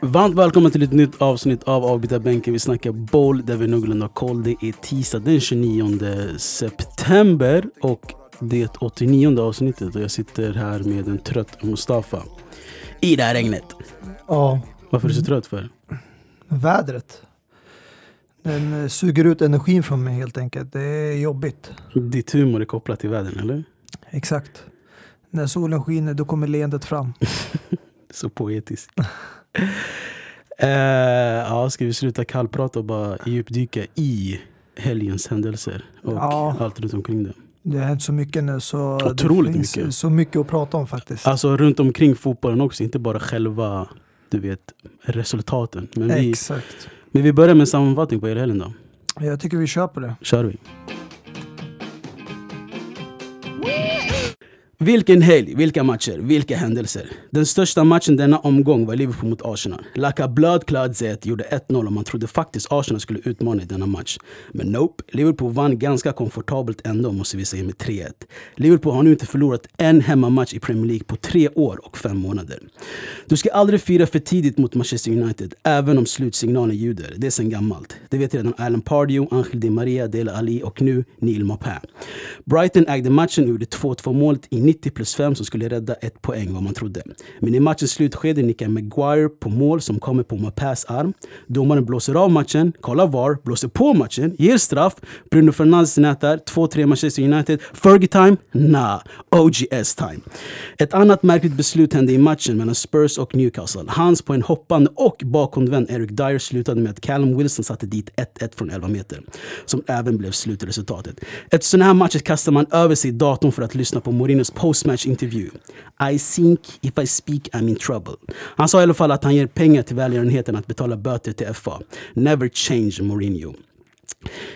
Varmt välkommen till ett nytt avsnitt av Avbytarbänken. Vi snackar boll där vi någorlunda har koll. Det är tisdag den 29 september och det är 89 avsnittet och jag sitter här med en trött Mustafa. I det här regnet. Ja, Varför är du så trött för? vädret. Den eh, suger ut energin från mig helt enkelt. Det är jobbigt. Ditt humor är kopplat till vädren eller? Exakt. När solen skiner då kommer leendet fram. Så poetiskt. Eh, ja, ska vi sluta kallprata och bara djupdyka i helgens händelser och Ja. allt runt omkring det. Det har hänt så mycket nu så Otroligt det finns mycket. så mycket att prata om faktiskt. Alltså runt omkring fotbollen också, inte bara själva du vet, resultaten. Men vi, Exakt. Men vi börjar med en sammanfattning på helgen då. Jag tycker vi kör på det. kör vi. Vilken helg, vilka matcher, vilka händelser. Den största matchen denna omgång var Liverpool mot Arsenal. Laka Bloodclad Z gjorde 1-0 och man trodde faktiskt Arsenal skulle utmana i denna match. Men nope, Liverpool vann ganska komfortabelt ändå måste vi säga med 3-1. Liverpool har nu inte förlorat en hemmamatch i Premier League på tre år och fem månader. Du ska aldrig fira för tidigt mot Manchester United, även om slutsignalen ljuder. Det är sen gammalt. Det vet redan Alan Pardew, Angel Di Maria, Dele Ali och nu Neil Maupin. Brighton ägde matchen och gjorde 2-2 målet i 90 plus 5 som skulle rädda ett poäng vad man trodde. Men i matchens slutskede nickar Maguire på mål som kommer på Mapas arm. Domaren blåser av matchen, kollar VAR, blåser på matchen, ger straff. Bruno Fernandes nätar, 2-3 Manchester United. Fergie time? Nah, OGS time. Ett annat märkligt beslut hände i matchen mellan Spurs och Newcastle. Hans på en hoppande och bakomvänd Eric Dyer slutade med att Callum Wilson satte dit 1-1 från 11 meter. Som även blev slutresultatet. Efter sådana här matcher kastar man över sig datorn för att lyssna på Mourinhos post-match intervju. I think if I speak I'm in trouble. Han sa i alla fall att han ger pengar till välgörenheten att betala böter till FA. Never change Mourinho.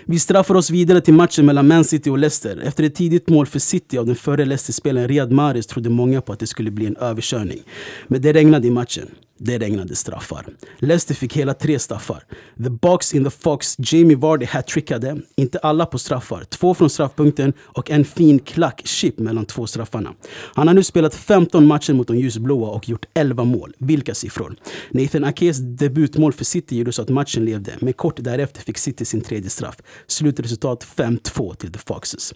Vi straffar oss vidare till matchen mellan Man City och Leicester. Efter ett tidigt mål för City av den förre Leicester-spelaren Riyad Mahrez trodde många på att det skulle bli en överkörning. Men det regnade i matchen. Det regnade straffar. Leicester fick hela tre straffar. The box in the fox, Jamie Vardy hattrickade. Inte alla på straffar. Två från straffpunkten och en fin klack-chip mellan två straffarna. Han har nu spelat 15 matcher mot de ljusblåa och gjort 11 mål. Vilka siffror! Nathan Akes debutmål för City gjorde så att matchen levde, men kort därefter fick City sin tredje straff. Slutresultat 5-2 till The Foxes.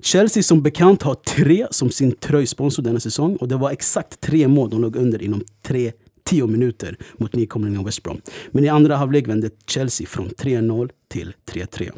Chelsea som bekant har tre som sin tröjsponsor denna säsong och det var exakt tre mål de låg under inom tre 10 minuter mot nykomlingen West Brom. Men i andra halvlek vände Chelsea från 3-0 till 3-3.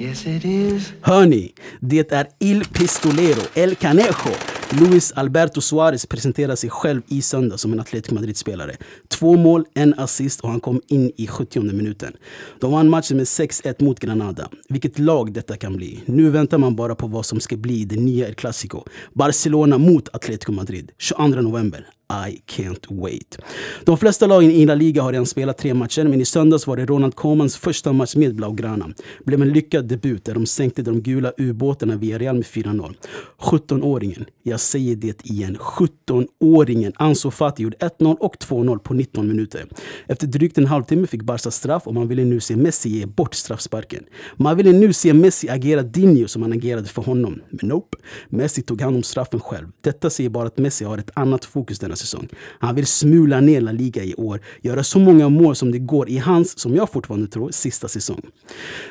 Yes, it is. Hörni, det är Il Pistolero, El Canejo. Luis Alberto Suarez presenterar sig själv i söndag som en Atletico Madrid-spelare. Två mål, en assist och han kom in i 70 minuten. De vann matchen med 6-1 mot Granada. Vilket lag detta kan bli. Nu väntar man bara på vad som ska bli det nya El Clasico. Barcelona mot Atletico Madrid, 22 november. I can't wait. De flesta lagen i La Liga har redan spelat tre matcher, men i söndags var det Ronald Comans första match med Blaugrana. Blev en lyckad debut där de sänkte de gula ubåtarna via Real med 4-0. 17-åringen, jag säger det igen, 17-åringen Ansu Fati gjorde 1-0 och 2-0 på 19 minuter. Efter drygt en halvtimme fick Barca straff och man ville nu se Messi ge bort straffsparken. Man ville nu se Messi agera Dinho som han agerade för honom. Men nope, Messi tog hand om straffen själv. Detta säger bara att Messi har ett annat fokus denna säsong. Han vill smula ner La Liga i år, göra så många mål som det går i hans, som jag fortfarande tror, sista säsong.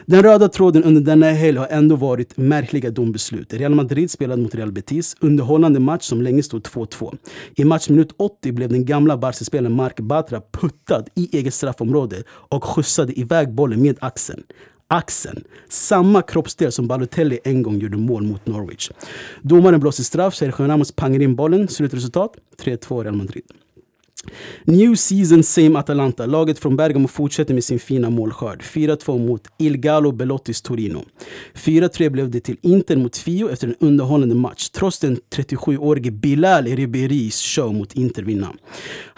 Den röda tråden under denna helg har ändå varit märkliga dombeslut. Real Madrid spelade mot Real Betis, underhållande match som länge stod 2-2. I matchminut 80 blev den gamla Barca-spelaren Mark Batra puttad i eget straffområde och skjutsade iväg bollen med axeln axeln. Samma kroppsdel som Balotelli en gång gjorde mål mot Norwich. Domaren blåser straff, Sergio Ramos pangar in bollen. Slutresultat 3-2 Real Madrid. New season same Atalanta. Laget från Bergamo fortsätter med sin fina målskörd. 4-2 mot Il Gallo Belottis Torino. 4-3 blev det till Inter mot Fio efter en underhållande match. Trots den 37-årige Bilal Ribéris show mot Inter vinna.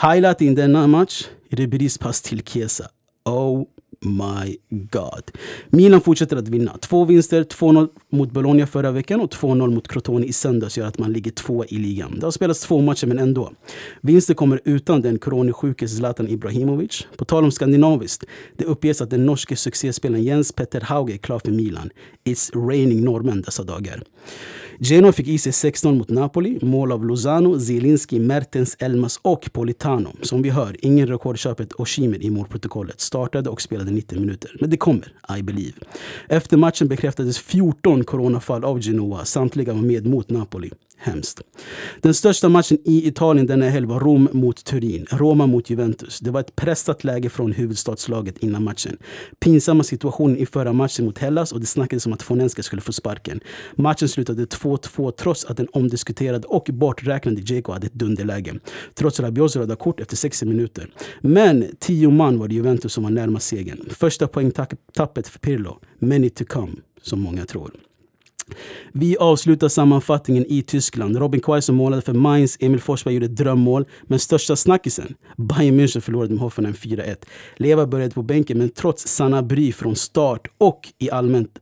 Highlight i denna match, Ribéris pass till Chiesa. Oh my god. Milan fortsätter att vinna. Två vinster, 2-0 mot Bologna förra veckan och 2-0 mot Crotone i söndags gör att man ligger två i ligan. Det har spelats två matcher men ändå. Vinster kommer utan den coronasjuke Zlatan Ibrahimovic. På tal om skandinaviskt. Det uppges att den norske succéspelaren Jens Petter Hauge är klar för Milan. It's raining norrmän dessa dagar. Genoa fick i sig 16 mot Napoli. Mål av Lozano, Zielinski, Mertens, Elmas och Politano. Som vi hör, ingen rekordköpet Oshimen i målprotokollet. Startade och spelade 90 minuter. Men det kommer, I believe. Efter matchen bekräftades 14 coronafall av Genoa. Samtliga var med mot Napoli. Hemskt. Den största matchen i Italien denna helg var Rom mot Turin, Roma mot Juventus. Det var ett pressat läge från huvudstadslaget innan matchen. Pinsamma situationen i förra matchen mot Hellas och det snackades om att Fonenska skulle få sparken. Matchen slutade 2-2 trots att den omdiskuterade och borträknade Dzeko hade ett dunderläge. Trots Rabios röda kort efter 60 minuter. Men tio man var det Juventus som var närmast segern. Första poängtappet för Pirlo. Many to come, som många tror. Vi avslutar sammanfattningen i Tyskland. Robin Quaison målade för Mainz, Emil Forsberg gjorde drömmål. Men största snackisen, Bayern München förlorade med Hoffenheim 4-1. Leva började på bänken men trots Sanna Bry från start och i allmänt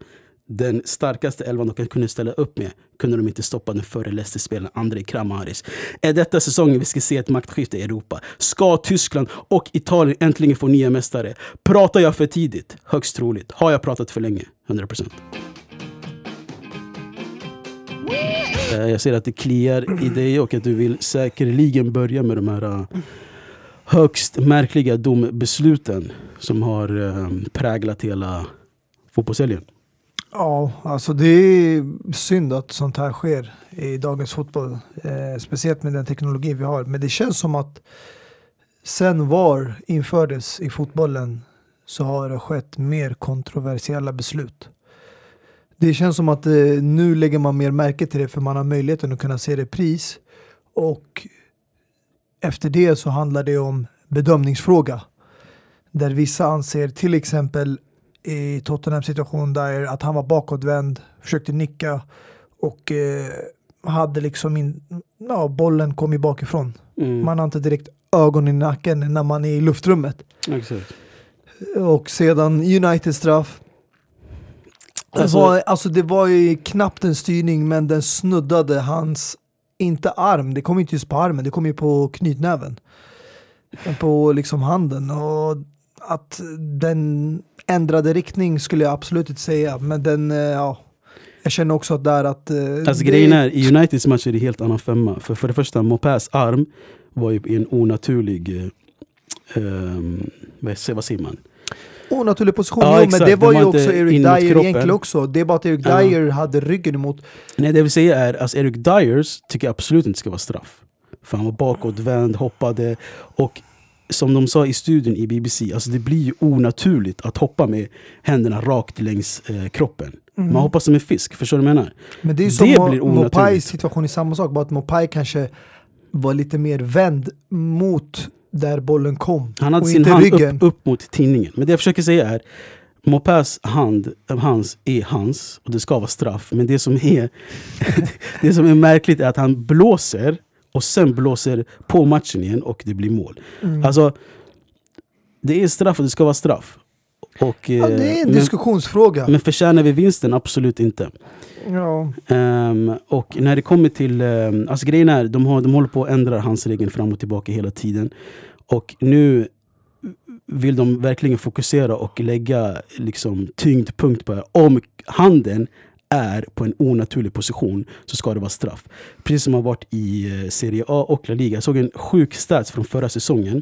den starkaste elvan de kunde ställa upp med kunde de inte stoppa den förre Leicester-spelaren Andrei Kramaris. Är detta säsongen vi ska se ett maktskifte i Europa? Ska Tyskland och Italien äntligen få nya mästare? Pratar jag för tidigt? Högst troligt. Har jag pratat för länge? 100%. Eh, jag ser att det kliar i dig och att du vill säkerligen börja med de här eh, högst märkliga dombesluten som har ehm, präglat hela fotbollshelgen. Ja, alltså det är synd att sånt här sker i dagens fotboll. Eh, speciellt med den teknologi vi har. Men det känns som att sen VAR infördes i fotbollen så har det skett mer kontroversiella beslut. Det känns som att eh, nu lägger man mer märke till det för man har möjligheten att kunna se repris. Och efter det så handlar det om bedömningsfråga. Där vissa anser till exempel i Tottenhams situation där att han var bakåtvänd, försökte nicka och eh, hade liksom in, ja, bollen kom ju bakifrån. Mm. Man har inte direkt ögon i nacken när man är i luftrummet. Exakt. Och sedan United straff Alltså, det, var, alltså det var ju knappt en styrning men den snuddade hans, inte arm, det kom inte just på armen, det kom ju på knytnäven. På liksom handen. Och att den ändrade riktning skulle jag absolut inte säga, men den, eh, ja. Jag känner också att där att... Eh, alltså det... grejen är, i Uniteds match är det helt annan femma. För, för det första, Mopés arm var ju i en onaturlig... Eh, um, vad säger man? Onaturlig position. Ja, jo, men det var ju också Eric Dyer egentligen också. Det är bara att Eric ja. Dyer hade ryggen emot. Nej, det vill säga är alltså Eric Dyers tycker jag absolut inte ska vara straff. För han var bakåtvänd, hoppade och som de sa i studien i BBC, alltså det blir ju onaturligt att hoppa med händerna rakt längs eh, kroppen. Mm. Man hoppar som en fisk, förstår du vad jag menar? Men det är ju det som blir Mopais situation är samma sak, bara att Mopai kanske var lite mer vänd mot där bollen kom. Han hade sin hand upp, upp, mot tinningen. Men det jag försöker säga är Mopés hand, hans är hans och det ska vara straff. Men det som är, det som är märkligt är att han blåser och sen blåser på matchen igen och det blir mål. Mm. Alltså, det är straff och det ska vara straff. Och, ja, det är en men, diskussionsfråga. Men förtjänar vi vinsten? Absolut inte. Ja. Um, och när det kommer till... Um, alltså grejen är, de, har, de håller på att ändra hans regeln fram och tillbaka hela tiden. Och nu vill de verkligen fokusera och lägga liksom, tyngdpunkt på det. Om handen är på en onaturlig position så ska det vara straff. Precis som har varit i eh, Serie A och La Liga. Jag såg en sjuk stats från förra säsongen.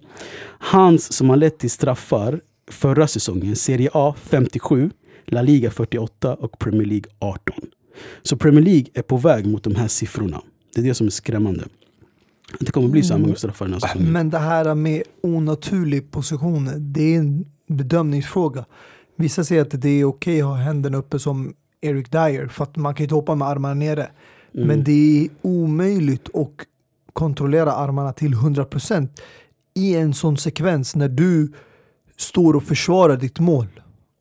Hans som har lett till straffar förra säsongen, Serie A 57, La Liga 48 och Premier League 18. Så Premier League är på väg mot de här siffrorna. Det är det som är skrämmande. Det kommer bli så här många straffar den här säsongen. Men det här med onaturlig position, det är en bedömningsfråga. Vissa säger att det är okej att ha händerna uppe som Eric Dyer, för att man kan inte hoppa med armarna nere. Mm. Men det är omöjligt att kontrollera armarna till 100% i en sån sekvens när du står och försvarar ditt mål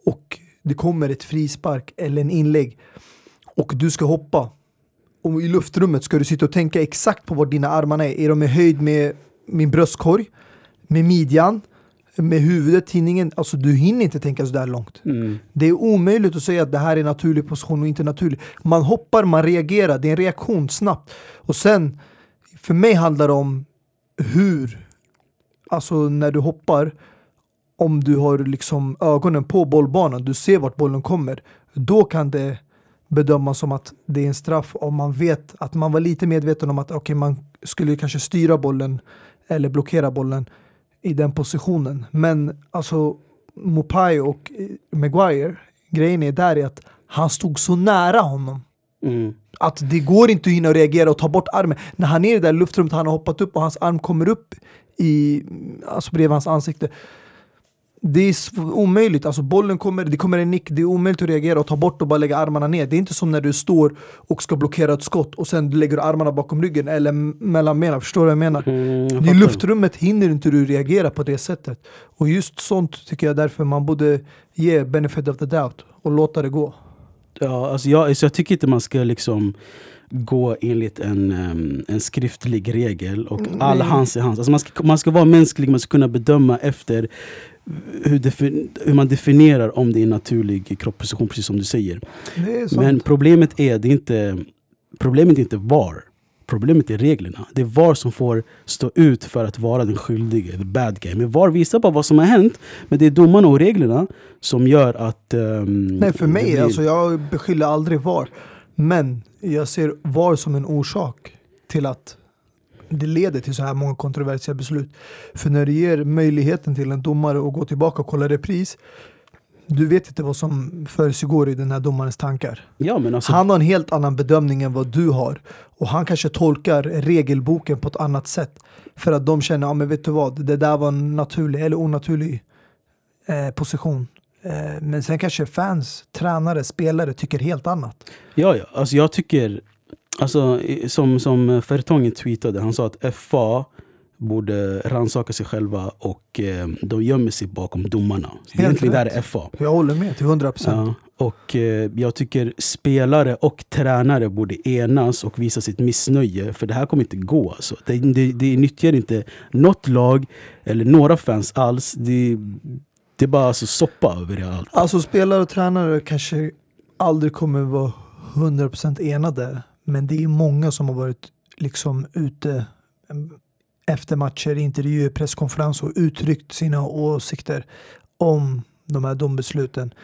och det kommer ett frispark eller en inlägg och du ska hoppa. Och i luftrummet ska du sitta och tänka exakt på var dina armar är. Är de i höjd med min bröstkorg? Med midjan? med huvudet i tidningen, alltså du hinner inte tänka så där långt. Mm. Det är omöjligt att säga att det här är naturlig position och inte naturlig. Man hoppar, man reagerar, det är en reaktion snabbt. Och sen, för mig handlar det om hur, alltså när du hoppar, om du har liksom ögonen på bollbanan, du ser vart bollen kommer, då kan det bedömas som att det är en straff om man vet att man var lite medveten om att okay, man skulle kanske styra bollen eller blockera bollen i den positionen. Men alltså Mopai och eh, Maguire, grejen är där är att han stod så nära honom. Mm. Att det går inte att hinna reagera och ta bort armen. När han är i det där luftrummet, han har hoppat upp och hans arm kommer upp i, alltså bredvid hans ansikte. Det är omöjligt, alltså bollen kommer, det kommer en nick, det är omöjligt att reagera och ta bort och bara lägga armarna ner. Det är inte som när du står och ska blockera ett skott och sen lägger du armarna bakom ryggen eller mellan benen. Förstår du vad jag menar? Mm, I luftrummet hinner inte du reagera på det sättet. Och just sånt tycker jag därför man borde ge benefit of the doubt och låta det gå. Ja, alltså jag, alltså jag tycker inte man ska liksom gå enligt en, em, en skriftlig regel och Mm, all nej. hands är hands. Alltså man, ska, man ska vara mänsklig, man ska kunna bedöma efter hur, hur man definierar om det är en naturlig kroppsposition, precis som du säger. Men problemet är, det är inte, problemet är inte VAR. Problemet är reglerna. Det är VAR som får stå ut för att vara den skyldige, the bad guy. Men VAR visar bara vad som har hänt. Men det är domarna och reglerna som gör att... ehm, Nej för mig, blir- alltså jag beskyller aldrig VAR. Men jag ser VAR som en orsak till att det leder till så här många kontroversiella beslut. För när det ger möjligheten till en domare att gå tillbaka och kolla repris du vet inte vad som försiggår i den här domarens tankar. Ja, men alltså, Han har en helt annan bedömning än vad du har. Och han kanske tolkar regelboken på ett annat sätt. För att de känner, ja men vet du vad, det där var en naturlig eller onaturlig eh, position. Eh, men sen kanske fans, tränare, spelare tycker helt annat. Ja, ja. Alltså jag tycker, alltså, som, som Fertongen tweetade, han sa att FA borde rannsaka sig själva och eh, de gömmer sig bakom domarna. Helt Egentligen där rätt. är FA. Jag håller med till 100%. Ja, och eh, jag tycker spelare och tränare borde enas och visa sitt missnöje. För det här kommer inte gå. Alltså. Det, det, det nyttjar inte något lag eller några fans alls. Det, det är bara alltså soppa över det allt. Alltså spelare och tränare kanske aldrig kommer vara 100% enade. Men det är många som har varit liksom ute efter matcher, intervjuer, presskonferens och uttryckt sina åsikter om de här dombesluten.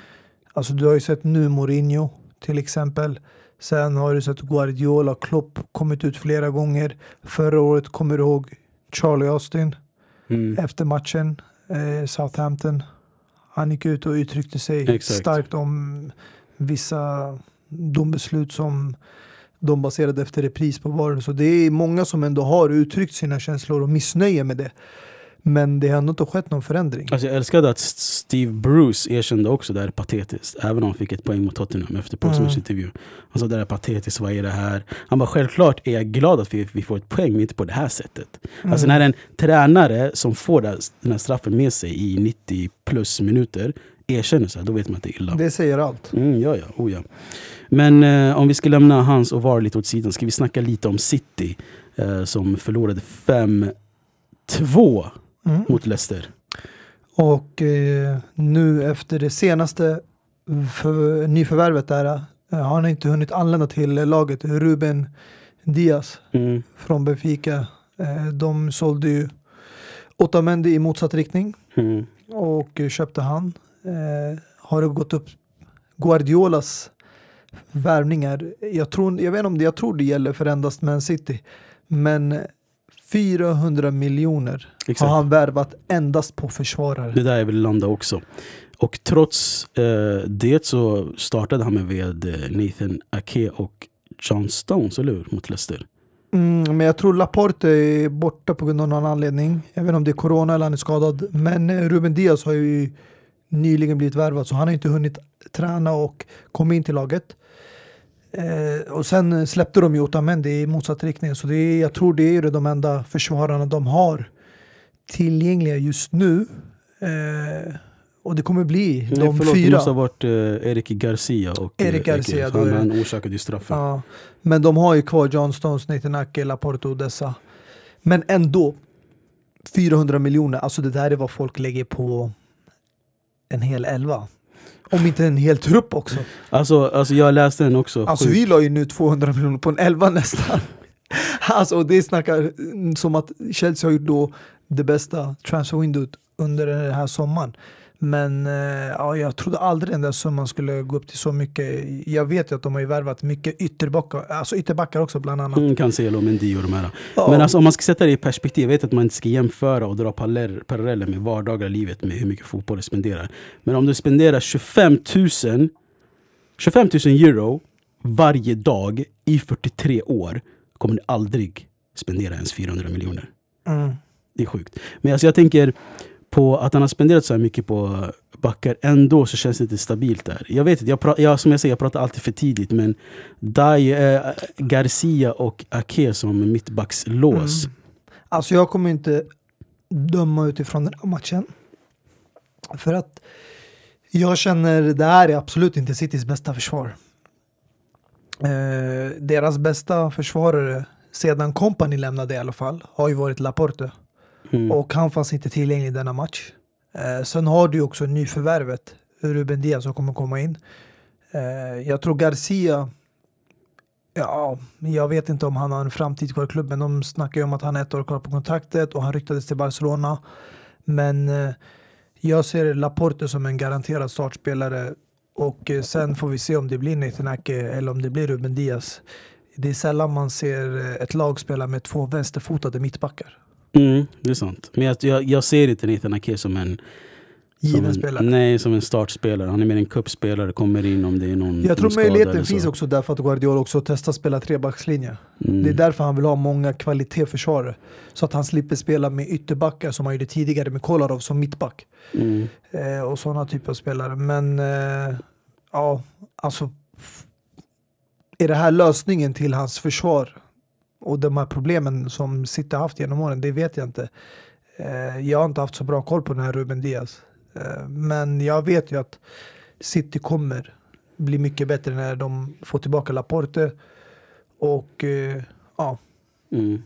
Alltså du har ju sett nu Mourinho till exempel. Sen har du sett Guardiola, Klopp kommit ut flera gånger. Förra året kommer du ihåg Charlie Austin Mm. efter matchen, eh, Southampton. Han gick ut och uttryckte sig Exakt. starkt om vissa dombeslut som de baserade efter repris på VAR. Så det är många som ändå har uttryckt sina känslor och missnöje med det. Men det har ändå inte skett någon förändring. Alltså jag älskade att Steve Bruce erkände också det här är patetiskt. Även om han fick ett poäng mot Tottenham efter postmatch intervju. Han sa det här är patetiskt, vad är det här? Han bara självklart är jag glad att vi, vi får ett poäng, men inte på det här sättet. Alltså när en tränare som får den här straffen med sig i 90 plus minuter erkänner så här, då vet man att det är illa. Det säger allt. Mm, ja, ja, oh, ja. Men eh, om vi ska lämna hans och VAR lite åt sidan, ska vi snacka lite om City eh, som förlorade 5-2 Mm. mot Leicester. Och eh, nu efter det senaste för, nyförvärvet där eh, har han inte hunnit anlända till laget. Ruben Diaz Mm. från Benfica. Eh, de sålde ju Otamendi i motsatt riktning Mm. och köpte han. Eh, har det gått upp Guardiolas värvningar. Jag, tror, jag vet inte om det, jag tror det gäller för endast Man City. Men 400 miljoner Exakt. har han värvat endast på försvarare. Det där jag vill landa också. Och trots eh, det så startade han med Nathan Ake och John Stones, eller hur? Mot Leicester. Mm, men jag tror Laporte är borta på grund av någon anledning. Jag vet inte om det är corona eller han är skadad. Men eh, Ruben Diaz har ju nyligen blivit värvad så han har inte hunnit träna och komma in till laget. Eh, och sen släppte de ju Otamendi i motsatt riktning. Så det är, jag tror det är de enda försvararna de har tillgängliga just nu. Eh, och det kommer bli Nej, de förlåt, det fyra. måste ha varit eh, Erik Garcia och eh, Erik Garcia, är Han, det- han orsakade ju straffen. Ja, men de har ju kvar John Stones, Nathan Ake, Laporte och dessa. Men ändå. 400 miljoner, alltså det där är vad folk lägger på en hel elva. Om inte en hel trupp också. Alltså, alltså jag läste den också. Alltså Sjukt. vi la ju nu 200 miljoner på en elva nästan. Alltså och det snackar som att Chelsea har gjort då det bästa transfer windowt under den här sommaren. Men eh, ja, jag trodde aldrig den där summan skulle gå upp till så mycket. Jag vet ju att de har ju värvat mycket ytterbackar, alltså ytterbackar också bland annat. Mm, Cancelo, Mendy och de här. Ja. Men alltså, om man ska sätta det i perspektiv, jag vet att man inte ska jämföra och dra paralleller paralleller med vardagliga livet med hur mycket fotboll du spenderar. Men om du spenderar 25 000, 25 000 euro varje dag i 43 år kommer du aldrig spendera ens 400 miljoner. Mm. Det är sjukt. Men alltså jag tänker på att han har spenderat så här mycket på backar, ändå så känns det inte stabilt där. Jag vet inte, jag, jag, som jag säger, jag pratar alltid för tidigt men Dai, eh, Garcia och Ake som mittbackslås. Mm. Alltså jag kommer inte döma utifrån den här matchen. För att jag känner det här är absolut inte Citys bästa försvar. Eh, deras bästa försvarare sedan Company lämnade i alla fall har ju varit Laporte. Mm. Och han fanns inte tillgänglig i denna match. Eh, sen har du också nyförvärvet Ruben Diaz som kommer komma in. Eh, jag tror Garcia Ja, jag vet inte om han har en framtid kvar i klubben. De snackar ju om att han är ett år kvar på kontraktet och han ryktades till Barcelona. Men eh, jag ser Laporte som en garanterad startspelare och eh, sen får vi se om det blir Nathan Ake eller om det blir Ruben Diaz. Det är sällan man ser eh, ett lag spela med två vänsterfotade mittbackar. Mm, det är sant. Men jag, jag, jag ser inte Nathan Ake som en, som Given en spelare. Nej, som en startspelare. Han är mer en cupspelare, kommer in om det är någon Jag tror möjligheten finns också därför att Guardiola också testar spela trebackslinje. Mm. Det är därför han vill ha många kvalitetsförsvarare. Så att han slipper spela med ytterbackar som han gjorde tidigare med Kolarov som mittback. Mm. Eh, och sådana typer av spelare. Men eh, ja, alltså. Är det här lösningen till hans försvar? Och de här problemen som City haft genom åren, det vet jag inte. Eh, jag har inte haft så bra koll på den här Ruben Diaz. Eh, men jag vet ju att City kommer bli mycket bättre när de får tillbaka Laporte. Och eh, ja, Mm.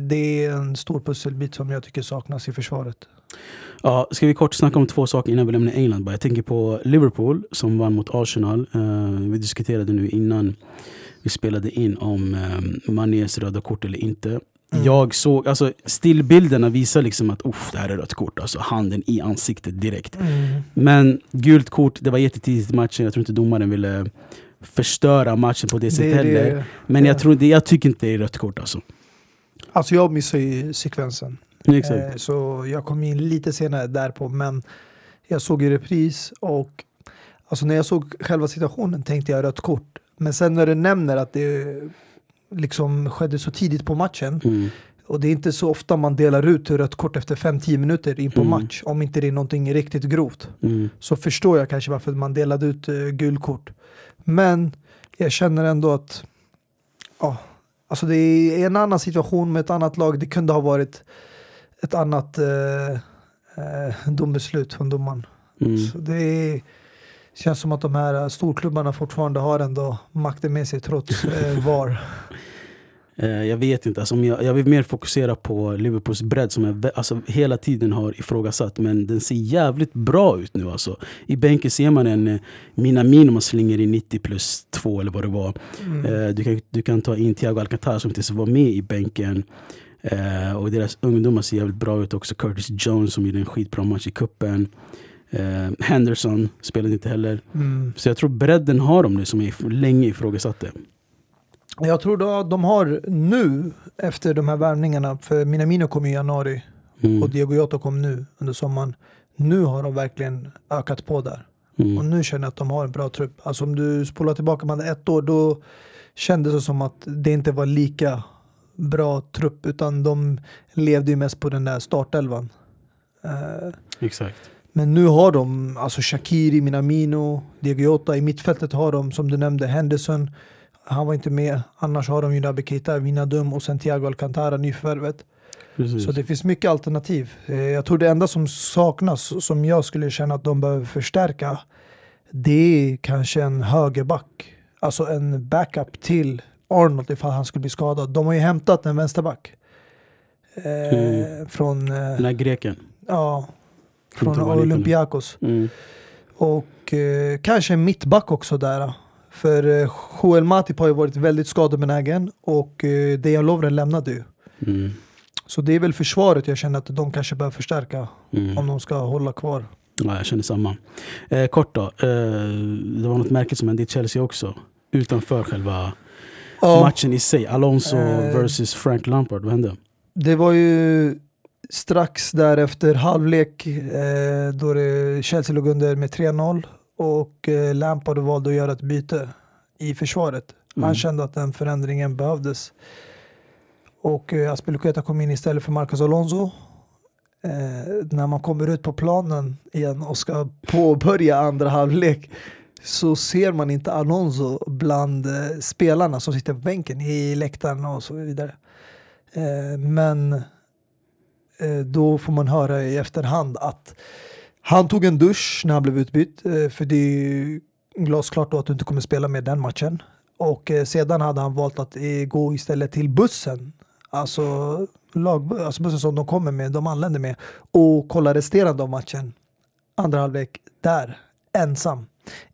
det är en stor pusselbit som jag tycker saknas i försvaret. Ja, ska vi kort snacka om två saker innan vi lämnar England? bara? Jag tänker på Liverpool som vann mot Arsenal. Vi diskuterade nu innan vi spelade in om uh, Manés röda kort eller inte. Mm. Jag såg, alltså stillbilderna visar liksom att uff, det här är rött kort. Alltså handen i ansiktet direkt. Men gult kort, det var jättetidigt i matchen. Jag tror inte domaren ville förstöra matchen på det sättet Det, heller. det, Men jag, ja. tror inte, jag tycker inte det är rött kort alltså. alltså jag missar ju sekvensen. Exakt. Eh, så jag kom in lite senare därpå. Men jag såg ju repris och alltså när jag såg själva situationen tänkte jag rött kort. Men sen när du nämner att det liksom skedde så tidigt på matchen Mm. och det är inte så ofta man delar ut rött kort efter 5-10 minuter in på Mm. match om inte det är någonting riktigt grovt. Mm. så förstår jag kanske varför man delade ut uh, gulkort. Men jag känner ändå att ja, alltså det är en annan situation med ett annat lag. Det kunde ha varit ett annat uh, uh, dombeslut från domaren. Mm. Så det är, känns som att de här eh, storklubbarna fortfarande har ändå makten med sig trots uh, VAR. Eh, Jag vet inte, alltså, jag, vill mer fokusera på Liverpools bredd som jag alltså, hela tiden har ifrågasatt. Men den ser jävligt bra ut nu alltså. I bänken ser man en eh, Minamino man slänger in 90 plus 2 eller vad det var. Mm. Eh, du, kan, du kan ta in Thiago Alcantara som inte ens var med i bänken. Eh, och deras ungdomar ser jävligt bra ut också. Curtis Jones som gjorde en skitbra match i kuppen. Eh, Henderson spelade inte heller. Mm. Så jag tror bredden har de nu som är if- länge ifrågasatte. Jag tror då de har nu efter de här värvningarna, för Minamino kom i januari Mm. och Diego Jota kom nu under sommaren. Nu har de verkligen ökat på där. Mm. Och nu känner jag att de har en bra trupp. Alltså om du spolar tillbaka hade ett år då kändes det som att det inte var lika bra trupp utan de levde ju mest på den där startelvan. Eh, Exakt. Men nu har de alltså Shakiri, Minamino, Diego. I mittfältet har de som du nämnde Henderson. Han var inte med. Annars har de ju Naby Keita, Wijnaldum och sen Thiago Alcantara, nyförvärvet. Precis. Så det finns mycket alternativ. Eh, Jag tror det enda som saknas, som jag skulle känna att de behöver förstärka, det är kanske en högerback. Alltså en backup till Arnold ifall han skulle bli skadad. De har ju hämtat en vänsterback. Eh, Mm. Från, eh, Den här greken. ja, från. Olympiakos. Mm. Och eh, kanske en mittback också där. För eh, Joel Matip har ju varit väldigt skadebenägen och eh, Dejan Lovren lämnade ju. Mm. Så det är väl försvaret jag känner att de kanske behöver förstärka Mm. om de ska hålla kvar. Ja, jag känner samma. Eh, kort då. Eh, det var något märkligt som hände i Chelsea också. Utanför själva matchen i sig. Alonso Eh. versus Frank Lampard. Vad hände? Det var ju strax därefter halvlek eh, då det Chelsea låg under med 3-0 och eh, Lampard valde att göra ett byte i försvaret. Han Mm. kände att den förändringen behövdes. Och eh, Aspilicueta kom in istället för Marcos Alonso. Eh, när man kommer ut på planen igen och ska påbörja andra halvlek så ser man inte Alonso bland eh, spelarna som sitter på bänken i läktaren och så vidare. Eh, men Eh, då får man höra i efterhand att han tog en dusch när han blev utbytt. Eh, för det är ju glasklart då att du inte kommer spela med den matchen. Och eh, sedan hade han valt att gå istället till bussen. Alltså, lag, alltså bussen som de kommer med, de anländer med. Och kolla resterande av matchen. Andra halvlek där, ensam.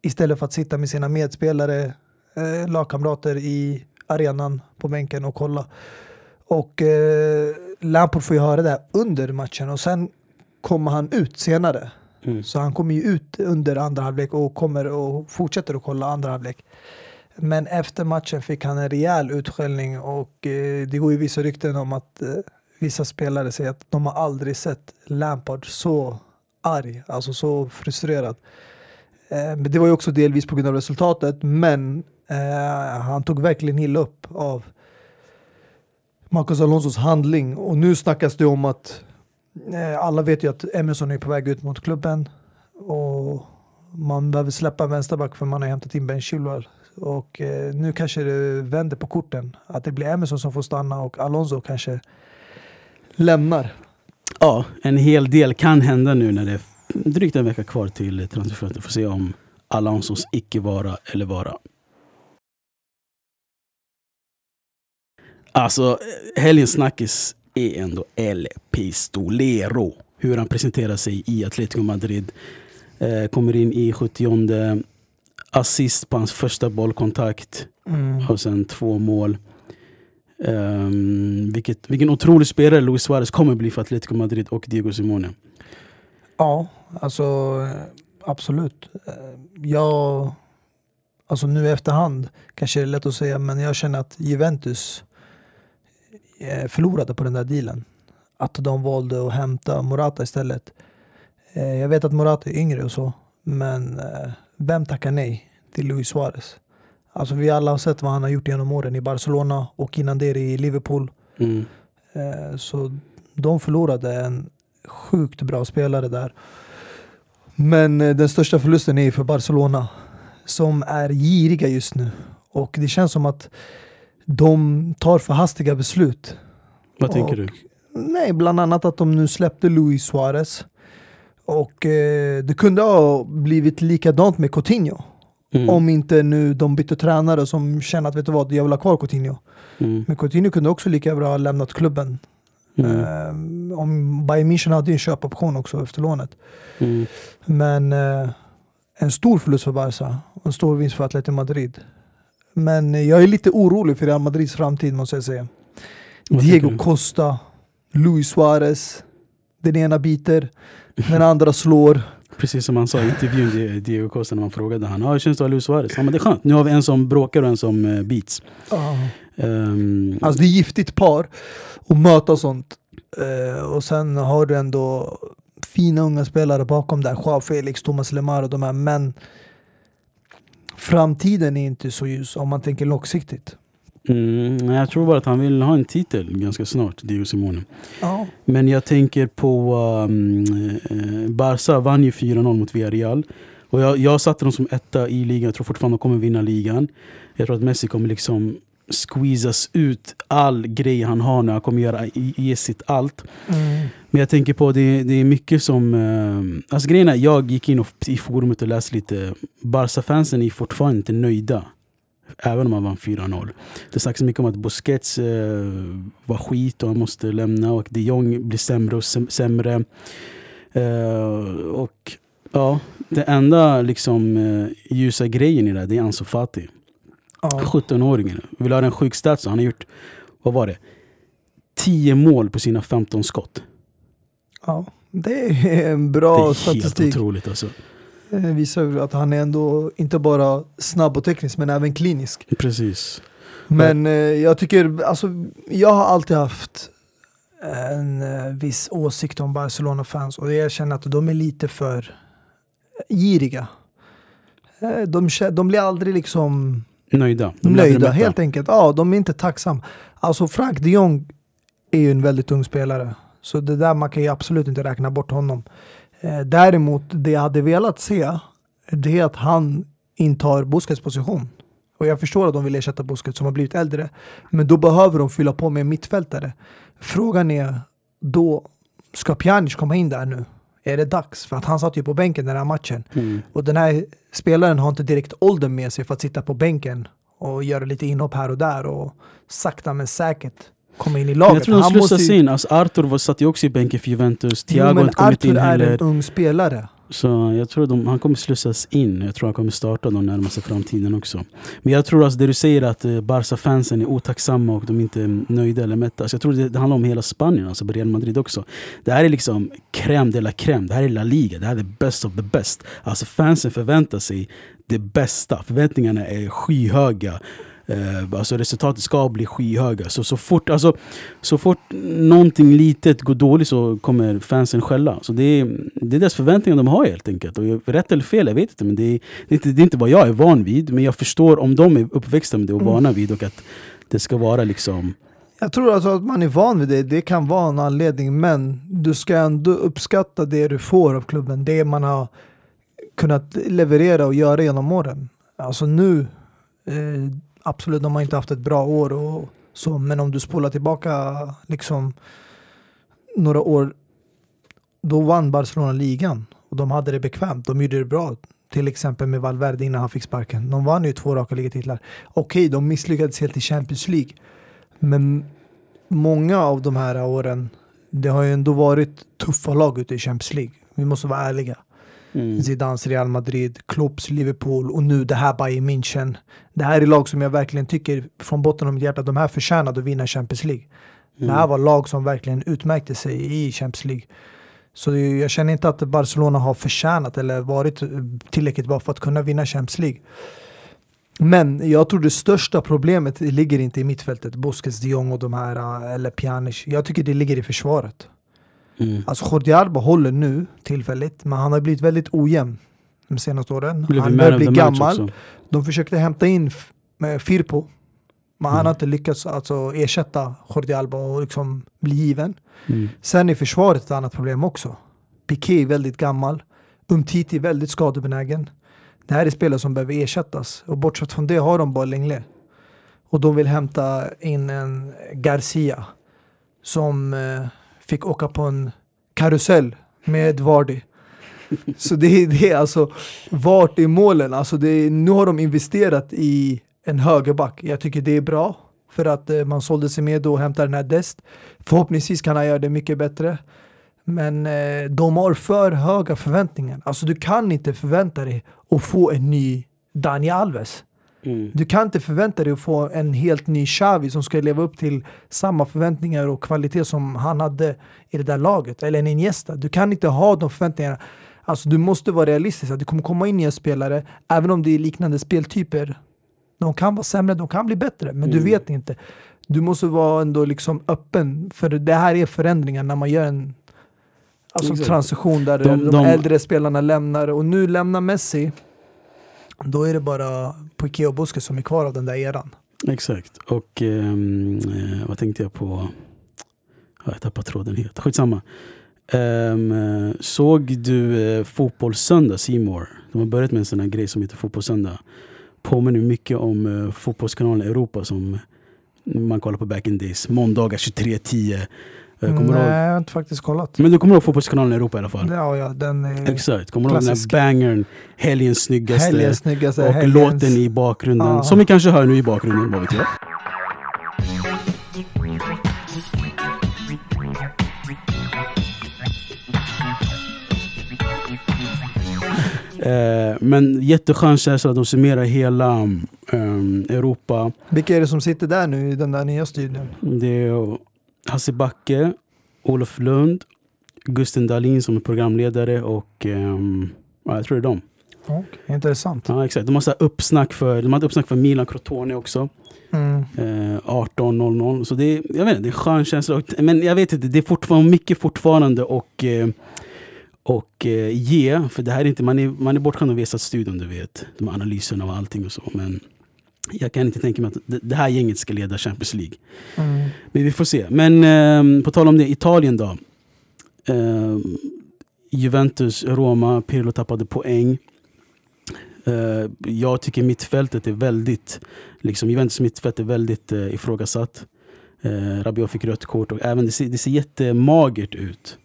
Istället för att sitta med sina medspelare, lagkamrater i arenan på bänken och kolla. Och eh, Lampard får ju höra det under matchen och sen kommer han ut senare. Mm. Så han kommer ju ut under andra halvlek och kommer och fortsätter att kolla andra halvlek. Men efter matchen fick han en rejäl utskällning och eh, det går ju vissa rykten om att eh, vissa spelare säger att de har aldrig sett Lampard så arg, alltså så frustrerad. Eh, men det var ju också delvis på grund av resultatet, men eh, han tog verkligen illa upp av Marcos Alonsos handling och nu snackas det om att eh, alla vet ju att Emerson är på väg ut mot klubben och man behöver släppa vänsterback för man har hämtat in Ben Chilwell. Och eh, nu kanske det vänder på korten. Att det blir Emerson som får stanna och Alonso kanske lämnar. Ja, en hel del kan hända nu när det är drygt en vecka kvar till transferfönstret. Får se om Alonsos icke vara eller vara. Alltså, helgens snackis är ändå El Pistolero. Hur han presenterar sig i Atletico Madrid. Eh, kommer in i 70 assist på hans första bollkontakt. Och sen två mål. Um, vilket, vilken otrolig spelare Luis Suarez kommer bli för Atletico Madrid och Diego Simone. Ja, alltså absolut. Eh, Jag, alltså nu i efterhand kanske det är lätt att säga, men jag känner att Juventus förlorade på den där dealen. Att de valde att hämta Morata istället. Eh, Jag vet att Morata är yngre och så, men eh, vem tackar nej till Luis Suarez? Alltså vi alla har sett vad han har gjort genom åren i Barcelona och innan det i Liverpool. Mm. Eh, Så de förlorade en sjukt bra spelare där. Men eh, den största förlusten är för Barcelona som är giriga just nu. Och det känns som att de tar för hastiga beslut. Vad tänker Och- du? Nej, bland annat att de nu släppte Luis Suarez. Och eh, det kunde ha blivit likadant med Coutinho. Mm. Om inte nu de bytte tränare som känner att vet du vad, jag vill ha kvar Coutinho. Mm. Men Coutinho kunde också lika bra ha lämnat klubben Mm. Eh, om Bayern München hade en köpoption också efter lånet. Mm. Men eh, en stor förlust för Barca och en stor vinst för Atletico Madrid. Men jag är lite orolig för Real Madrids framtid måste jag säga. Vad Diego? Costa, Luis Suarez. Den ena biter, den andra slår. Precis som han sa i intervjun, Di- Diego Costa, när man frågade han. Ja, hur känns det att ha Luis Suarez? Ja, men det är skönt. Nu har vi en som bråkar och en som uh, beats. Ehm, Alltså det är giftigt par att möta sånt. Eh, och sen har du ändå fina unga spelare bakom där. Joao Felix, Thomas Lemar och de här. Men framtiden är inte så ljus om man tänker långsiktigt. mm, jag tror bara att han vill ha en titel ganska snart, Diego Simone. Ja. Men jag tänker på um, eh, Barca vann ju 4-0 mot Villarreal. Och jag, jag satte dem som etta i ligan. Jag tror fortfarande de kommer vinna ligan. Jag tror att Messi kommer liksom squeezas ut all grej han har nu. Han kommer göra, ge- sitt allt. Mm. Men jag tänker på det, det är mycket som... Eh, alltså grejen är, jag gick in och, i forumet och läste lite. Barca-fansen är fortfarande inte nöjda. Även om man vann 4-0. Det snackas mycket om att Busquets eh, var skit och han måste lämna och de Jong blir sämre och säm- sämre. Eh, och ja, det enda liksom eh, ljusa grejen i det här, det är Ansu Fati. Ja. 17-åringen. Vill ha en sjuk stats? Han har gjort, vad var det? 10 mål på sina 15 skott. ja, det är en bra det är helt statistik. otroligt alltså. Det visar ju att han är ändå inte bara snabb och teknisk men även klinisk. Precis. Men eh, jag tycker, alltså jag har alltid haft en eh, viss åsikt om Barcelona-fans och jag känner att de är lite för giriga. Eh, de, de blir aldrig liksom Nöjda. De nöjda, helt enkelt. Ja, de är inte tacksamma. Alltså Frank de Jong är ju en väldigt ung spelare. Så det där, man kan ju absolut inte räkna bort honom. Eh, däremot, det jag hade velat se, det är att han intar Busquets position. Och jag förstår att de vill ersätta Busquets som har blivit äldre. Men då behöver de fylla på med en mittfältare. Frågan är då, ska Pjanic komma in där nu? Är det dags? För att han satt ju på bänken den här matchen. Mm. Och den här spelaren har inte direkt åldern med sig för att sitta på bänken och göra lite inhopp här och där och sakta men säkert komma in i Men laget. Jag tror de slussas ju- in. Alltså Arthur var, satt ju också i bänken för Juventus. Jo, Thiago har men Arthur är heller. en ung spelare. Så jag tror de, han kommer slussas in. Jag tror han kommer starta de närmaste framtiden också. Men jag tror alltså det du säger att eh, Barca-fansen är otacksamma och de är inte mm, nöjda eller mätta. Alltså jag tror det, det handlar om hela Spanien, alltså Real Madrid också. Det här är liksom crème de la crème. Det här är La Liga. Det här är the best of the best. Alltså fansen förväntar sig det bästa. Förväntningarna är skyhöga. Eh, alltså resultatet ska bli skyhöga. Så, så, fort, alltså, så fort någonting litet går dåligt så kommer fansen skälla. Så det är, det är deras förväntningar de har helt enkelt. Och rätt eller fel, jag vet inte. Men det är, det, är inte, det är inte vad jag är van vid. Men jag förstår om de är uppväxta med det och vana vid. Och att det ska vara liksom... Jag tror alltså att man är van vid det, det kan vara en anledning, men du ska ändå uppskatta det du får av klubben, det man har kunnat leverera och göra genom åren. Alltså nu, eh, absolut, de har inte haft ett bra år och så, men om du spolar tillbaka liksom några år, då vann Barcelona ligan och de hade det bekvämt, de gjorde det bra. Till exempel med Valverde innan han fick sparken. De vann ju två raka ligatitlar. Okej, de misslyckades helt i Champions League. Men många av de här åren, det har ju ändå varit tuffa lag ute i Champions League. Vi måste vara ärliga. Mm. Zidans Real Madrid, Klopps Liverpool och nu det här Bayern München. Det här är lag som jag verkligen tycker från botten av mitt hjärta, de här förtjänade att vinna Champions League. Det här var lag som verkligen utmärkte sig i Champions League. Så jag känner inte att Barcelona har förtjänat eller varit tillräckligt bra för att kunna vinna Champions League. Men jag tror det största problemet ligger inte i mittfältet, Busquets, de Jong och de här, äh, eller Pjanic. Jag tycker det ligger i försvaret. Mm. Alltså Jordi Alba håller nu tillfälligt, men han har blivit väldigt ojämn de senaste åren. Blev Han börjar bli gammal. också. De försökte hämta in Firpo, men han Mm. har inte lyckats alltså, ersätta Jordi Alba och liksom bli given. Mm. Sen är försvaret ett annat problem också. Piqué är väldigt gammal. Umtiti är väldigt skadebenägen. Det här är spelare som behöver ersättas. Och bortsett från det har de bara Lenglet. Och de vill hämta in en Garcia som eh, fick åka på en karusell med Vardy. Så det är det, alltså vart är målen? Alltså det nu har de investerat i en högerback. Jag tycker det är bra för att eh, man sålde sig med och hämtade den här Dest. Förhoppningsvis kan han göra det mycket bättre. Men eh, de har för höga förväntningar. Alltså du kan inte förvänta dig att få en ny Dani Alves. Mm. Du kan inte förvänta dig att få en helt ny Xavi som ska leva upp till samma förväntningar och kvalitet som han hade i det där laget. Eller en Iniesta. Du kan inte ha de förväntningarna. Alltså du måste vara realistisk. Att det kommer komma in nya spelare, även om det är liknande speltyper. De kan vara sämre, de kan bli bättre, men du Mm. vet inte. Du måste vara ändå liksom öppen, för det här är förändringar när man gör en alltså transition där De- de, de- äldre spelarna lämnar och nu lämnar Messi. Då är det bara Piqué och Buske som är kvar av den där eran. Exakt. Och ehm, eh, vad tänkte jag på? Ja, jag tappade tråden helt. Skitsamma. Um, såg du eh, Fotbollssöndag, Simor? De har börjat med en sån här grej som heter Fotbollssöndag. Påminner mycket om eh, Fotbollskanalen Europa som man kollar på back in days. Måndagar 23.10. Eh, Kommer Nej, ihåg? jag har inte faktiskt kollat. Men du kommer ihåg Fotbollskanalen Europa i alla fall? Ja, ja, den är Exakt, kommer du ihåg den där bangern, helgens snyggaste helgens snyggaste. och helgens- låten i bakgrunden, Ja. som vi kanske hör nu i bakgrunden, vad vet jag? Eh, men jätteskön känsla att de summerar hela ehm, Europa. Vilka är det som sitter där nu i den där nya studion? Det är Hasse Backe, Olof Lund, Gusten Dahlin som är programledare och ehm, ja, jag tror det är dem. Okay. Intressant. Ja, exakt. De, har så uppsnack för, de hade uppsnack för Milan Crotone också. Mm. Eh, 18.00. Så det är, jag vet inte, det är en skön känsla. Men jag vet inte, det är fortfarande mycket fortfarande och, eh, och eh, ge. För det här är inte, man är, man är bortskämd av Vesat-studion, du vet. De här analyserna och allting och så. Men jag kan inte tänka mig att det, här gänget ska leda Champions League. Mm. Men vi får se. Men eh, på tal om det, Italien då. Eh, Juventus, Roma, Pirlo tappade poäng. Eh, jag tycker mittfältet är väldigt, liksom Juventus mittfält är väldigt eh, ifrågasatt. Eh, Rabiot fick rött kort och även det ser, det ser jättemagert ut.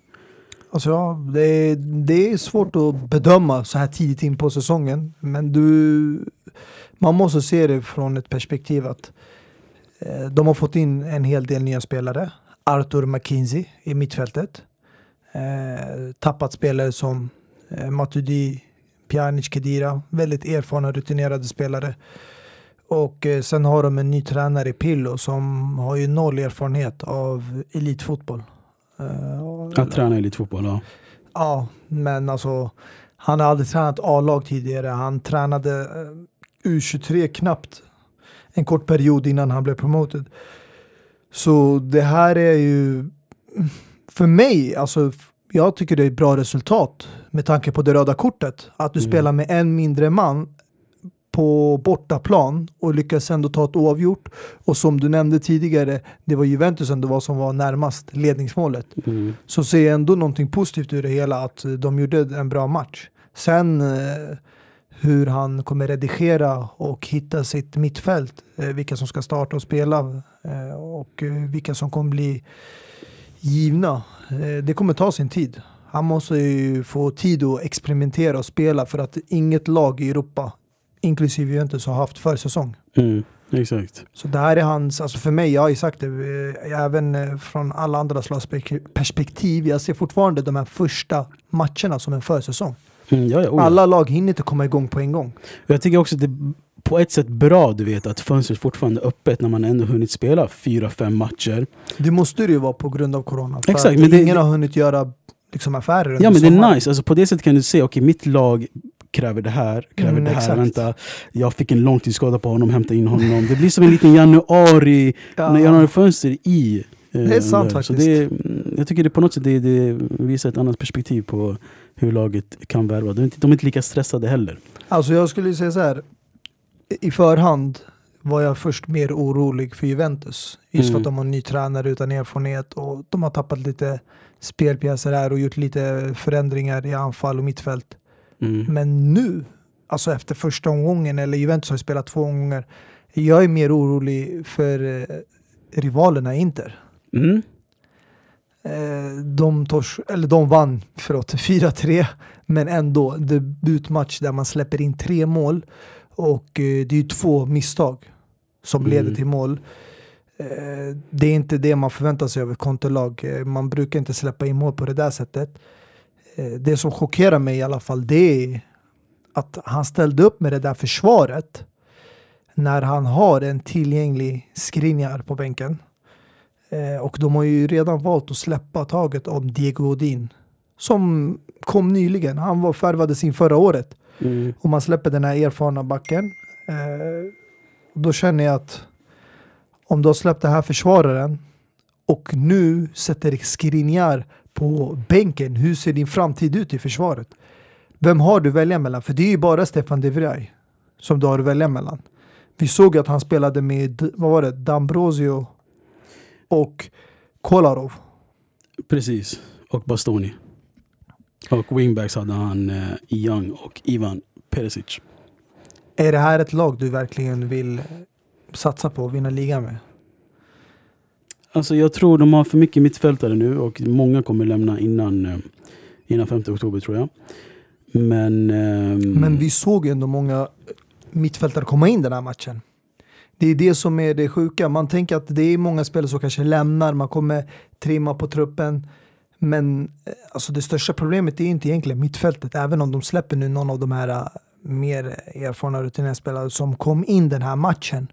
Alltså, ja, det, är, det är svårt att bedöma så här tidigt in på säsongen. Men du, man måste se det från ett perspektiv att eh, de har fått in en hel del nya spelare. Arthur McKinsey i mittfältet. Eh, tappat spelare som eh, Matuidi, Pjanic, Kedira. Väldigt erfarna, rutinerade spelare. Och eh, sen har de en ny tränare i Pillo som har ju noll erfarenhet av elitfotboll. Eh, Att träna elitfotboll, ja. Ja, men alltså han har aldrig tränat A-lag tidigare. Han tränade eh, U23 knappt en kort period innan han blev promoted. Så det här är ju för mig, alltså jag tycker det är ett bra resultat med tanke på det röda kortet. Att du Mm. spelar med en mindre man på bortaplan och lyckas ändå ta ett oavgjort. Och som du nämnde tidigare, det var Juventus ändå var som var närmast ledningsmålet Mm. så ser jag ändå någonting positivt ur det hela, att de gjorde en bra match. Sen eh, hur han kommer redigera och hitta sitt mittfält, eh, vilka som ska starta och spela eh, och eh, vilka som kommer bli givna. Det kommer ta sin tid. Han måste ju få tid att experimentera och spela för att inget lag i Europa, inklusive Juventus, har haft försäsong. Mm. Exakt. Så det här är hans, alltså för mig, jag har ju sagt det, även från alla andra slags perspektiv, jag ser fortfarande de här första matcherna som en försäsong. Mm, ja, ja, oh, ja. Alla lag hinner inte komma igång på en gång. Jag tycker också att det är på ett sätt bra du vet att fönstret fortfarande är öppet när man ändå hunnit spela fyra, fem matcher. Det måste det ju vara på grund av corona. För Exakt, men det- ingen det- har hunnit göra liksom, affärer Ja men det är nice, alltså, på det sättet kan du se, okej mitt lag kräver det här, kräver Mm, det här, exakt. vänta, jag fick en långtidsskada på honom, hämta in honom. Det blir som en liten januari, Ja. januarifönster i eh, Det är sant där. Så faktiskt. det, är- mm, jag tycker det på något sätt det, det visar ett annat perspektiv på hur laget kan värva. De är inte, de är inte lika stressade heller. Alltså jag skulle säga så här. I förhand var jag först mer orolig för Juventus. Just för Mm. att de har en ny tränare utan erfarenhet och de har tappat lite spelpjäser här och gjort lite förändringar i anfall och mittfält. Mm. Men nu, alltså efter första omgången, eller Juventus har ju spelat två omgångar, jag är mer orolig för eh, rivalerna Inter. Mm. Eh, de, tors, eller de vann, förlåt, 4-3, men ändå debutmatch där man släpper in tre mål och eh, det är ju två misstag som Mm. leder till mål. Eh, det är inte det man förväntar sig av ett kontolag. Man brukar inte släppa in mål på det där sättet. Det som chockerar mig i alla fall det är att han ställde upp med det där försvaret när han har en tillgänglig Skriniar på bänken. Eh, och de har ju redan valt att släppa taget om Diego Odin som kom nyligen. Han var färvades in förra året Mm. och man släpper den här erfarna backen. Eh, då känner jag att om du har släppt den här försvararen och nu sätter Skriniar på bänken, hur ser din framtid ut i försvaret? Vem har du att välja mellan? För det är ju bara Stefan de Vrij som du har att välja mellan. Vi såg att han spelade med, vad var det, Dambrosio och Kolarov. Precis, och Bastoni. Och wingbacks hade han eh, Young och Ivan Perisic. Är det här ett lag du verkligen vill satsa på och vinna ligan med? Alltså jag tror de har för mycket mittfältare nu och många kommer lämna innan, eh, innan 5 oktober tror jag. Men... ehm, Men vi såg ju ändå många mittfältare komma in den här matchen. Det är det som är det sjuka. Man tänker att det är många spelare som kanske lämnar, man kommer trimma på truppen. Men eh, alltså det största problemet är inte egentligen mittfältet, även om de släpper nu någon av de här eh, mer erfarna rutinerade spelare som kom in den här matchen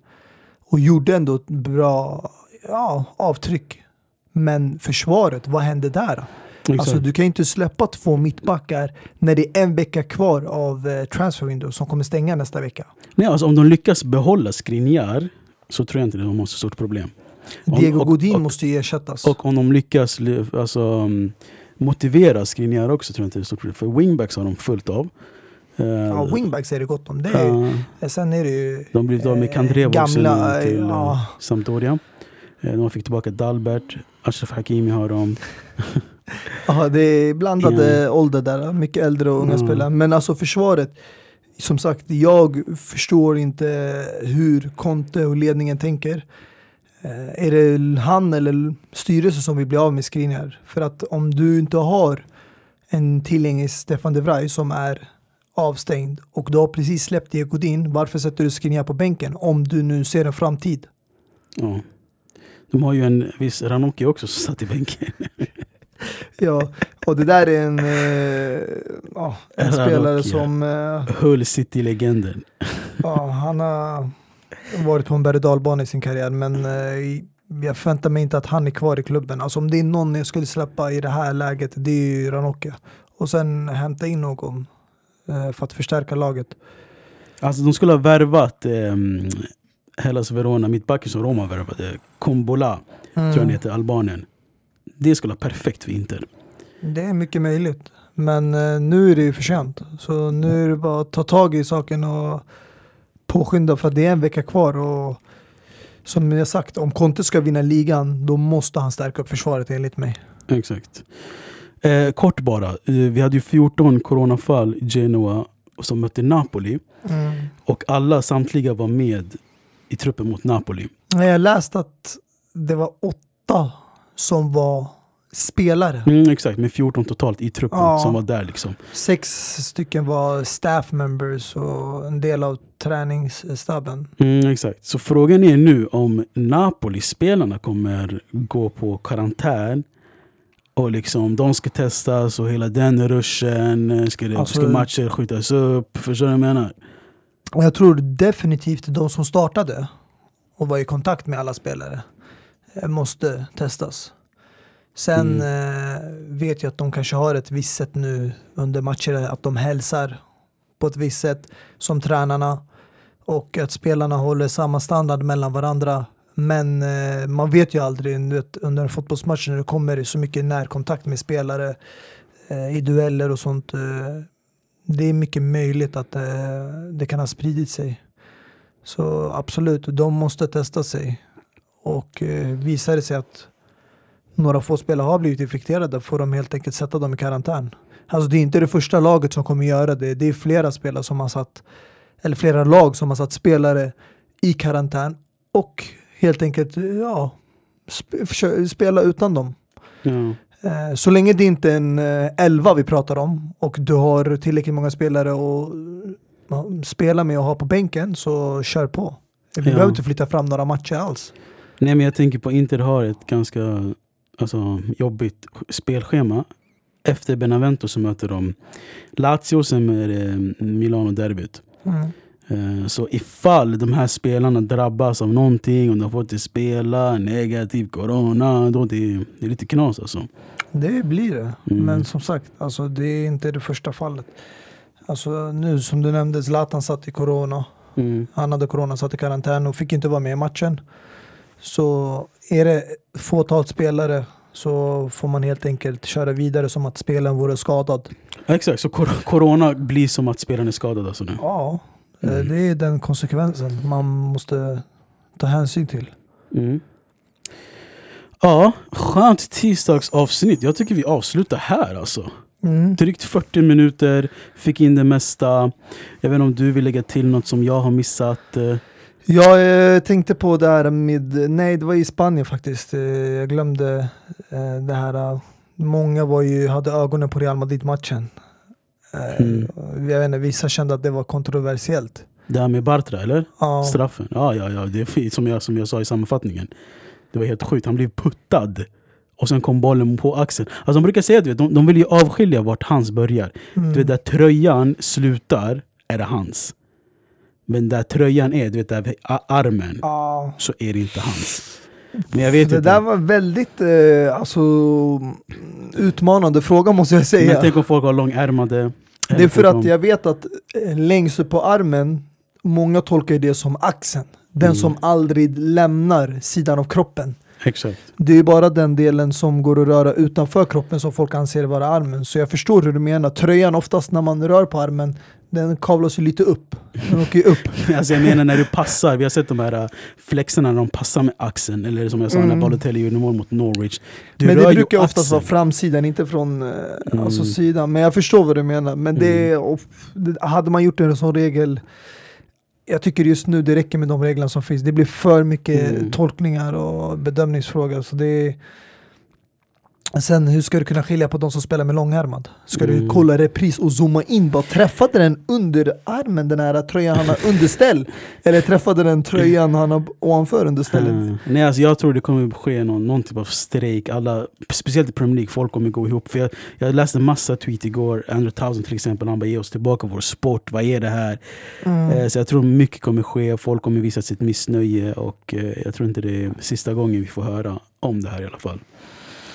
och gjorde ändå ett bra ja, avtryck. Men försvaret, vad hände där? Exakt. Alltså du kan ju inte släppa två mittbackar när det är en vecka kvar av eh, transfer window som kommer stänga nästa vecka. Nej, alltså om de lyckas behålla Skriniar så tror jag inte de har så stort problem. Om- Diego och- Godin och- måste ju ersättas. Och om de lyckas alltså, um, motivera Skriniar också tror jag inte det är stort problem. För wingbacks har de fullt av. Eh, ja, wingbacks är det gott om. Det är, ja, Sen är det ju de blivit av med eh, Kandreva också gamla, nu till ja. Sampdoria. De fick tillbaka Dalbert, Ashraf Hakimi har de. Ja, det är blandade ålder där, mycket äldre och unga Mm. spelare. Men alltså försvaret, som sagt, jag förstår inte hur Conte och ledningen tänker. Eh, är det han eller styrelsen som vill bli av med Skriniar? För att om du inte har en tillgänglig Stefan de Vrij som är avstängd och du har precis släppt Diego Godin, varför sätter du Skriniar på bänken om du nu ser en framtid? Ja. De har ju en viss Ranocchi också som satt i bänken. Ja, och det där är en, eh, ja, en spelare som eh, Hull City-legenden. Ja, han har varit på en berg i sin karriär men eh, jag förväntar mig inte att han är kvar i klubben. Alltså om det är någon jag skulle släppa i det här läget, det är ju Ranocchia. Och sen hämta in någon eh, för att förstärka laget. Alltså de skulle ha värvat eh, Hellas Verona, mittbacken som Roma värvade, Kombola, tror jag han heter, Albanien. Det skulle vara perfekt för Inter. Det är mycket möjligt. Men eh, nu är det ju för sent. Så nu är det bara att ta tag i saken och påskynda för att det är en vecka kvar. Och som jag sagt, om Conte ska vinna ligan då måste han stärka upp försvaret enligt mig. Exakt. Eh, kort bara, eh, vi hade ju 14 coronafall i Genoa som mötte Napoli. Och alla, samtliga var med i truppen mot Napoli. Jag läste att det var åtta som var spelare. Mm, exakt, med 14 totalt i truppen Ja. som var där liksom. Sex stycken var staff members och en del av träningsstabben. Mm, exakt. Så frågan är nu om Napoli-spelarna kommer gå på karantän och liksom de ska testas och hela den ruschen. Ska, det, Alltså- ska matcher skjutas upp? Förstår du vad jag menar? Jag tror definitivt de som startade och var i kontakt med alla spelare måste testas. Sen eh, vet jag att de kanske har ett visst sätt nu under matcher att de hälsar på ett visst sätt som tränarna och att spelarna håller samma standard mellan varandra. Men eh, man vet ju aldrig vet, under en fotbollsmatch när det kommer så mycket närkontakt med spelare eh, i dueller och sånt. Eh, det är mycket möjligt att eh, det kan ha spridit sig. Så absolut, de måste testa sig. Och eh, visar det sig att några få spelare har blivit infekterade får de helt enkelt sätta dem i karantän. Alltså det är inte det första laget som kommer göra det. Det är flera spelare som har satt, eller flera lag som har satt spelare i karantän och helt enkelt ja, sp- spela utan dem. Eh, Så länge det inte är en eh, elva vi pratar om och du har tillräckligt många spelare att spela med och ha på bänken så kör på. Vi Ja. behöver inte flytta fram några matcher alls. Nej men jag tänker på Inter har ett ganska alltså, jobbigt spelschema. Efter Benevento så möter de Lazio, sen är det Milano-derbyt. Eh, Så ifall de här spelarna drabbas av någonting, om de får inte spela, negativ corona, då det, det är lite knas alltså. Det blir det. Mm. Men som sagt, alltså, det är inte det första fallet. Alltså, nu som du nämnde, Zlatan satt i corona. Mm. Han hade corona, satt i karantän och fick inte vara med i matchen. Så är det fåtal spelare så får man helt enkelt köra vidare som att spelaren vore skadad. Exakt, så cor- corona blir som att spelaren är skadad alltså nu. Ja, eh, Mm. det är den konsekvensen man måste ta hänsyn till. Mm. Ja, skönt tisdagsavsnitt. Jag tycker vi avslutar här alltså. Mm. Drygt 40 minuter, fick in det mesta. Jag vet inte om du vill lägga till något som jag har missat. Jag eh, tänkte på det här med, nej det var i Spanien faktiskt. Eh, jag glömde eh, det här. eh, många var ju, hade ögonen på Real Madrid-matchen. Eh, Mm. Jag vet inte, vissa kände att det var kontroversiellt. Det här med Bartra eller? Ja. Straffen? Ja, ja, ja. Det är som, jag, som jag sa i sammanfattningen. Det var helt sjukt. Han blev puttad. Och sen kom bollen på axeln. Alltså de brukar säga att de, de vill ju avskilja vart hans börjar. Mm. Du vet där tröjan slutar, är det hans. Men där tröjan är, du vet där armen, Ja. så är det inte hans. Men jag vet Det inte. där var väldigt eh, alltså, utmanande fråga måste jag Men säga. tänk om folk har långärmade. Det är för att jag vet att eh, längst upp på armen, många tolkar det som axeln. Den Mm. som aldrig lämnar sidan av kroppen. Exakt. Det är bara den delen som går att röra utanför kroppen som folk anser vara armen. Så jag förstår hur du menar. Tröjan oftast när man rör på armen, den kavlas ju lite upp. Den åker ju upp. Alltså jag menar när du passar, vi har sett de här äh, flexarna när de passar med axeln. Eller som jag sa när Mm. Balotelli gjorde mål mot Norwich. Du men det ju brukar oftast axeln. vara framsidan, inte från eh, Mm. alltså sidan. Men jag förstår vad du menar. Men det, det, hade man gjort en sån regel jag tycker just nu det räcker med de reglerna som finns. Det blir för mycket Mm. tolkningar och bedömningsfrågor. Så det är... Sen hur ska du kunna skilja på de som spelar med långärmad? Ska du Mm. kolla repris och zooma in? Bara träffade den under armen, den här tröjan han har underställ? Eller träffade den tröjan han har ovanför understället? Mm. Nej, alltså jag tror det kommer ske någon, någon typ av strejk. Alla, speciellt i Premier League, folk kommer gå ihop. För jag, jag läste massa tweet igår, Andrew Townsend till exempel, han bara ge oss tillbaka vår sport, vad är det här? Mm. Eh, så jag tror mycket kommer ske, folk kommer visa sitt missnöje och eh, jag tror inte det är sista gången vi får höra om det här i alla fall.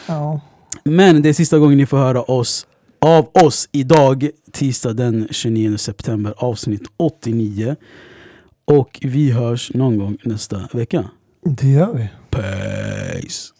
Ja. Men det är sista gången ni får höra oss av oss idag, tisdag den 29 september, avsnitt 89. Och vi hörs någon gång nästa vecka. Det gör vi. Peace!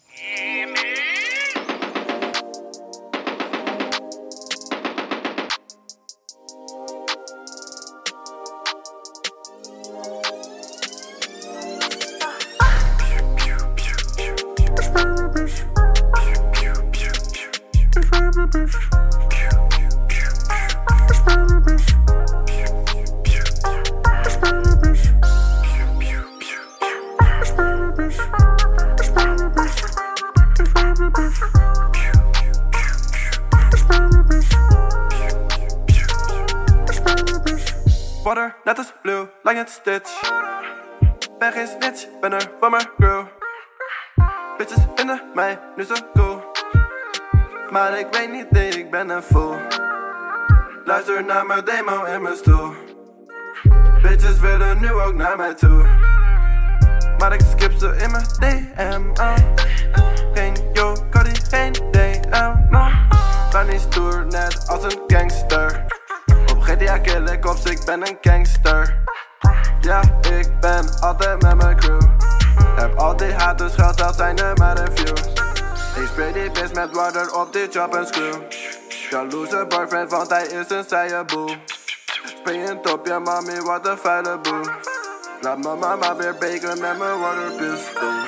Water, net als blue, lang het stitch. Ben geen snitch, ben er voor mijn crew. Bitches vinden mij nu zo cool. Maar ik weet niet, nee, ik ben een fool. Luister naar mijn demo in mijn stoel. Bitches willen nu ook naar mij toe. Maar ik skip ze in mijn DM. Geen yo, Cody, geen DM. Ben niet stoer, net als een gangster. GTA kill ik op, ik ben een gangster. Ja, ik ben altijd met mijn crew. Heb al die haters geld, dat zijn er maar een few. Ik spray die bitch met water op die chop en screw. Jaloeze boyfriend, want hij is een saaie boel. Springend op je mami, wat een vuile boel. Laat mijn mama weer bacon met mijn waterpistool.